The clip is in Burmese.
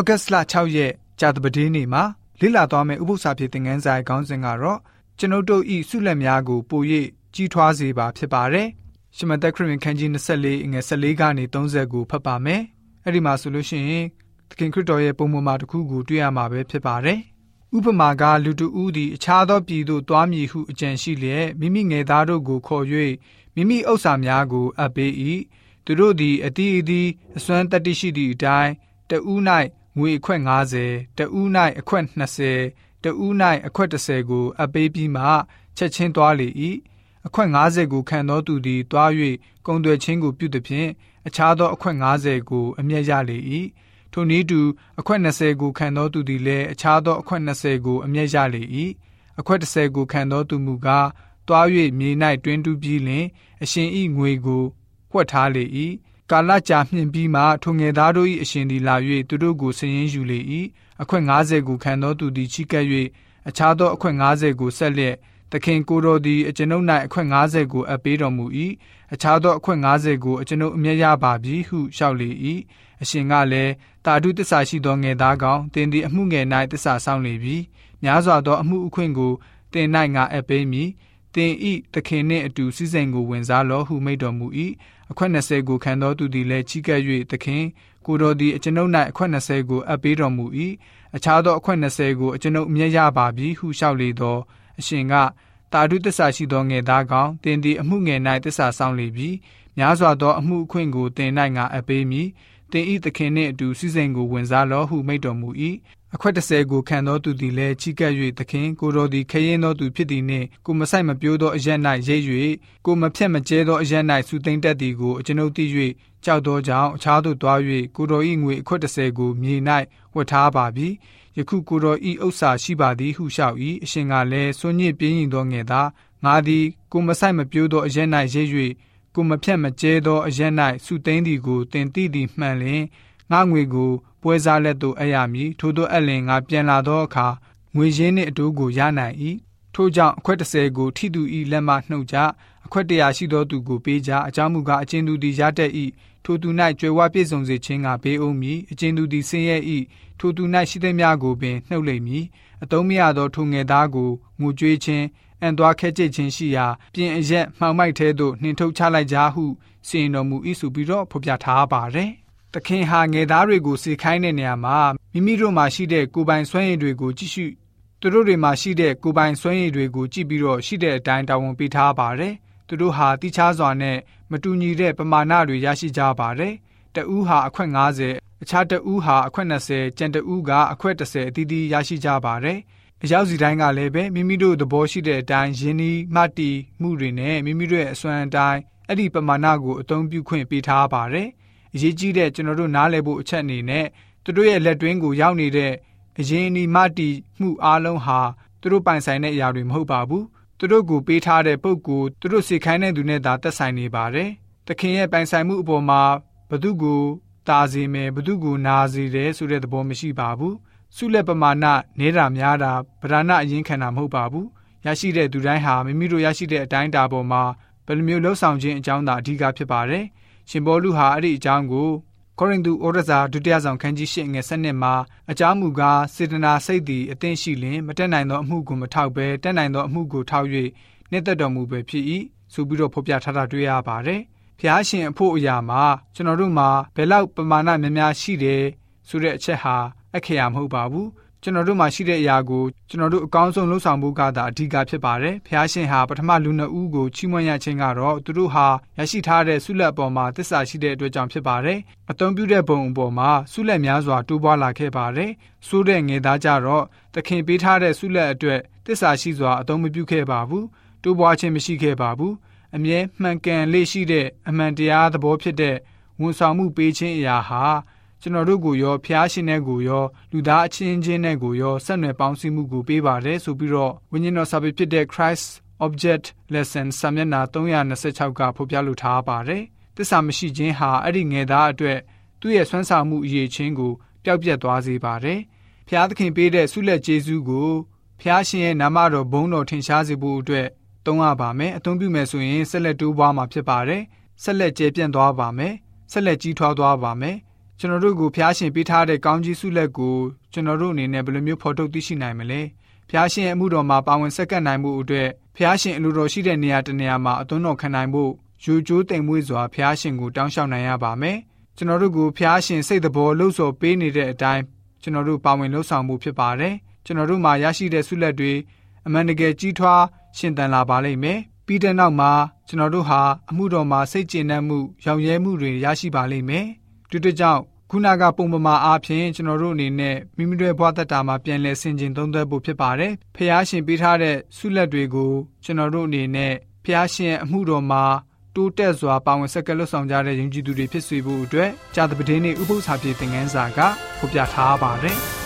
ဩဂတ်စ်လ6ရက်ကြာသပတေးနေ့မှာလေ့လာသွားမယ့်ဥပုသ္စာဖြစ်တဲ့ငန်းဆိုင်ခေါင်းစဉ်ကတော့ကျွန်ုပ်တို့ဤဆုလက်များကိုပို၍ကြီးထွားစေပါဖြစ်ပါတယ်။ရှမသက်ခရစ်ဝင်ခန်းကြီး24ငွေ14ကနေ30ကိုဖတ်ပါမယ်။အဲ့ဒီမှာဆိုလို့ရှိရင်သခင်ခရစ်တော်ရဲ့ပုံပေါ်မှာတစ်ခုကိုတွေ့ရမှာပဲဖြစ်ပါတယ်။ဥပမာကလူတူဦးသည်အခြားသောပြည်သို့သွားမည်ဟုအကြံရှိလျက်မိမိငယ်သားတို့ကိုခေါ်၍မိမိဥစ္စာများကိုအပ်ပေး၏။သူတို့သည်အတီးအတီးအစွမ်းတတ္တိရှိသည့်အတိုင်းတဦး၌ ငွေအခွက်90တဦး၌အခွက်20တဦး၌အခွက်30ကိုအပေးပြီးမှချက်ချင်းသွားလေ၏အခွက်90ကိုခံသောသူသည်သွား၍ကုံသွယ်ချင်းကိုပြုသည်ဖြင့်အခြားသောအခွက်90ကိုအမျက်ရလေ၏ထိုနည်းတူအခွက်20ကိုခံသောသူသည်လည်းအခြားသောအခွက်20ကိုအမျက်ရလေ၏အခွက်30ကိုခံသောသူမူကားသွား၍မြေ၌တွင်တူးပြီးလင် အရှင်ဤငွေကိုဝှက်ထားလေ၏ ကာလကြာမြင့်ပြီးမှထိုငယ်သားတို့၏အရှင်သည်လာ၍သူတို့ကိုဆင်းရင်ယူလေ၏အခွင့်90ကိုခံသောသူသည်ချိကပ်၍အခြားသောအခွင့်90ကိုဆက်လျက်သခင်ကိုတော်သည်အကျွန်ုပ်၌အခွင့်90ကိုအပ်ပေးတော်မူ၏အခြားသောအခွင့်90ကိုအကျွန်ုပ်အမျက်ရပါပြီဟုလျှောက်လေ၏အရှင်ကလည်းတာဓုတစ္ဆာရှိသောငယ်သားကောင်တင်သည်အမှုငယ်၌တစ္ဆာဆောင်လေပြီများစွာသောအမှုအခွင့်ကိုတင်၌ငါအပ်ပေးမည်တင်ဤသခင်နှင့်အတူစည်းစိမ်ကိုဝင်စားလောဟုမိန့်တော်မူ၏ အခွက်20ကိုခံသောသူသည်လည်းချီးကပ်၍သခင်ကိုတော်သည်အကျွန်ုပ်၌အခွက်20ကိုအပ်ပေးတော်မူ၏အခြားသောအခွက်20ကိုအကျွန်ုပ်မြဲရပါပြီဟုလျှောက်လေသောအရှင်ကတာဓုတစ္ဆာရှိသောငယ်သားကောင်တင်သည်အမှုငယ်၌တစ္ဆာဆောင်လေပြီများစွာသောအမှုအခွင့်ကိုတင်၌ငါအပ်ပေးမည်တင်ဤသခင်နှင့်အတူစည်းစိမ်ကိုဝင်စားလောဟုမိန့်တော်မူ၏ အခွက်30ကိုခံသောသူသည်လည်းချီကပ်၍သခင်ကိုတော်သည်ခရင်သောသူဖြစ်သည်နှင့်ကိုမဆိုင်မပြိုးသောအရက်၌ရိပ်၍ကိုမဖြက်မကျဲသောအရက်၌စူသိမ့်တတ်သည်ကိုအကျွန်ုပ်သိ၍ကြောက်သောကြောင့်အခြားသို့သွား၍ကိုတော်၏ငွေအခွက်30ကိုမြေ၌ဝတ်ထားပါပြီယခုကိုတော်၏ဥစ္စာရှိပါသည်ဟုလျှောက်၏အရှင်ကလည်းစွန့်ညစ်ပြင်းရင်သောငယ်သားငါသည်ကိုမဆိုင်မပြိုးသောအရက်၌ရိပ်၍ကိုမဖြက်မကျဲသောအရက်၌စူသိမ့်သည်ကိုတင်သိသည်မှန်လျင် ငါငွေကိုပွဲစားလက်သို့အပ်ရမည်ထို့သောအလင်ငါပြန်လာသောအခါငွေရင်းနှင့်အတူကိုရနိုင်၏ထို့ကြောင့်အခွက်30ကိုထိသူ၏လက်မှနှုတ်ကြအခွက်တရာရှိသောသူကိုပေးကြအကြောင်းမူကားအချင်းသူသည်ရတတ်၏ထိုသူ၌ကြွယ်ဝပြည့်စုံစေခြင်းကဘေးအုံးမည်အချင်းသူသည်ဆင်းရဲ၏ထိုသူ၌ရှိသည်များကိုပင်နှုတ်လိမ့်မည်အတုံးမရသောထိုငယ်သားကိုငိုကြွေးခြင်းအန်သွားခဲကျစ်ခြင်းရှိရာပြင်အရက်မှောင်မိုက်ထဲသို့နှင်ထုတ်ချလိုက်ကြဟုစီရင်တော်မူ၏ဆိုပြီးတော့ဖော်ပြထားပါတယ် သခင်ဟာငယ်သားတွေကိုစေခိုင်းတဲ့နေရာမှာမိမိတို့မှာရှိတဲ့ကိုယ်ပိုင်စွမ်းရည်တွေကိုကြည့်ရှုသူတို့တွေမှာရှိတဲ့ကိုယ်ပိုင်စွမ်းရည်တွေကိုကြည့်ပြီးတော့ရှိတဲ့အတိုင်းတာဝန်ပေးထားပါတယ်။သူတို့ဟာတိချားစွာနဲ့မတူညီတဲ့ပမာဏတွေရရှိကြပါတယ်။တဦးဟာအခွင့်90အခြားတဦးဟာအခွင့်20ကျန်တဦးကအခွင့်30အသီးသီးရရှိကြပါတယ်။အရောက်စီတိုင်းကလည်းပဲမိမိတို့သဘောရှိတဲ့အတိုင်းယင်းဒီမှတ်တီမှုတွေနဲ့မိမိတို့ရဲ့အစွမ်းအတိုင်းအဲ့ဒီပမာဏကိုအသုံးပြုခွင့်ပေးထားပါတယ်။ အရေးကြီးတဲ့ကျွန်တော်တို့နားလည်ဖို့အချက်အနေနဲ့သူတို့ရဲ့လက်တွင်းကိုရောက်နေတဲ့အရင်အနီမတီမှုအားလုံးဟာသူတို့ပိုင်ဆိုင်တဲ့အရာတွေမဟုတ်ပါဘူးသူတို့ကိုပေးထားတဲ့ပုံကိုသူတို့စေခိုင်းတဲ့သူနဲ့သာသက်ဆိုင်နေပါတယ်သခင်ရဲ့ပိုင်ဆိုင်မှုအပေါ်မှာဘသူကိုတာစေမယ်ဘသူကိုနာစေတယ်ဆိုတဲ့သဘောမရှိပါဘူးဆုလက်ပမာဏနေတာများတာဗဒနာအရင်ခံတာမဟုတ်ပါဘူးရရှိတဲ့သူတိုင်းဟာမိမိတို့ရရှိတဲ့အတိုင်းအတာပေါ်မှာဘယ်လိုမျိုးလှုပ်ဆောင်ခြင်းအကြောင်းသာအဓိကဖြစ်ပါတယ် ရှင်ဘောလူဟာအဲ့ဒီအကြောင်းကိုကောရိန္သုဩရစာဒုတိယဆောင်ခန်းကြီး၈ငယ်၁၂မှာအကြောင်းမူကားစေတနာစိတ်သည်အသင့်ရှိလျင်မတက်နိုင်သောအမှုကိုမထောက်ဘဲတက်နိုင်သောအမှုကိုထောက်၍နှစ်သက်တော်မူပဲဖြစ်၏ဆိုပြီးတော့ဖော်ပြထားတာတွေ့ရပါတယ်။ဖျားရှင်အဖို့အရာမှာကျွန်တော်တို့မှာဘယ်လောက်ပမာဏများများရှိတယ်ဆိုတဲ့အချက်ဟာအခရာမဟုတ်ပါဘူး ကျွန်တော်တို့မှာရှိတဲ့အရာကိုကျွန်တော်တို့အကောင်းဆုံးလှုပ်ဆောင်ဖို့ကသာအဓိကဖြစ်ပါတယ်။ဖျားရှင်ဟာပထမလူနှစ်ဦးကိုချီးမွမ်းရခြင်းကတော့သူတို့ဟာရရှိထားတဲ့ဆုလက်အပေါ်မှာတစ္ဆာရှိတဲ့အတွက်ကြောင့်ဖြစ်ပါတယ်။အသုံးပြုတဲ့ဘုံအပေါ်မှာဆုလက်များစွာတိုးပွားလာခဲ့ပါတယ်။ဆိုးတဲ့ငယ်သားကြတော့သခင်ပေးထားတဲ့ဆုလက်အတွက်တစ္ဆာရှိစွာအသုံးမပြုခဲ့ပါဘူး။တိုးပွားခြင်းမရှိခဲ့ပါဘူး။အမြဲမှန်ကန်လေးရှိတဲ့အမှန်တရားသဘောဖြစ်တဲ့ဝန်ဆောင်မှုပေးခြင်းအရာဟာ ကျွန်တော်တို့ကိုရောဖျားရှင်တဲ့ကိုရောလူသားအချင်းချင်းတဲ့ကိုရောဆက်နွယ်ပေါင်းစည်းမှုကိုပေးပါတယ်ဆိုပြီးတော့ဝိညာဉ်တော်စာပေဖြစ်တဲ့ Christ Object Lesson စာမျက်နှာ326ကဖော်ပြလိုထားပါတယ်။သစ္စာမရှိခြင်းဟာအဲ့ဒီငယ်သားအတွက်သူ့ရဲ့ဆွမ်းဆောင်မှုအရေးချင်းကိုပျောက်ပြတ်သွားစေပါတယ်။ဖျားသခင်ပေးတဲ့ဆုလက်ကျေးဇူးကိုဖျားရှင်ရဲ့နာမတော်ဘုန်းတော်ထင်ရှားစေဖို့အတွက်သုံးရပါမယ်။အသုံးပြုမယ်ဆိုရင်ဆက်လက်တိုးပွားမှာဖြစ်ပါတယ်။ဆက်လက်ကျယ်ပြန့်သွားပါမယ်။ဆက်လက်ကြီးထွားသွားပါမယ်။ ကျွန်တော်တို့ကိုဖျားရှင်ပေးထားတဲ့ကောင်းကြီးဆုလက်ကိုကျွန်တော်တို့အနေနဲ့ဘယ်လိုမျိုးဖော်ထုတ်သိရှိနိုင်မလဲဖျားရှင်ရဲ့အမှုတော်မှာပါဝင်ဆက်ကပ်နိုင်မှုအတွက်ဖျားရှင်အလိုတော်ရှိတဲ့နေရာတနေရာမှာအသွန်းတော်ခံနိုင်ဖို့ယူကျိုးတိမ်မွေးစွာဖျားရှင်ကိုတောင်းလျှောက်နိုင်ရပါမယ်ကျွန်တော်တို့ကိုဖျားရှင်စိတ်တော်လှုပ်ဆော်ပေးနေတဲ့အတိုင်းကျွန်တော်တို့ပါဝင်လှုပ်ဆောင်မှုဖြစ်ပါတယ်ကျွန်တော်တို့မှာရရှိတဲ့ဆုလက်တွေအမှန်တကယ်ကြီးထွားရှင်သန်လာပါလိမ့်မယ်ပြီးတဲ့နောက်မှာကျွန်တော်တို့ဟာအမှုတော်မှာစိတ်ကျေနပ်မှုရောင်ရဲမှုတွေရရှိပါလိမ့်မယ် ဒီတကြောင့်ခုနကပုံပမာအားဖြင့်ကျွန်တော်တို့အနေနဲ့မိမိတို့ဘဝတတမှာပြန်လည်ဆင်ခြင်သုံးသပ်ဖို့ဖြစ်ပါတယ်ဖះရှင်ပေးထားတဲ့ဆုလက်တွေကိုကျွန်တော်တို့အနေနဲ့ဖះရှင်အမှုတော်မှာတိုးတက်စွာပါဝင်ဆက်ကလွတ်ဆောင်ကြတဲ့ယဉ်ကျေးသူတွေဖြစ်စေဖို့အတွက်ကြာသပတေးနေ့ဥပုသ္စာပြေသင်ခန်းစာကဖော်ပြထားပါတယ်။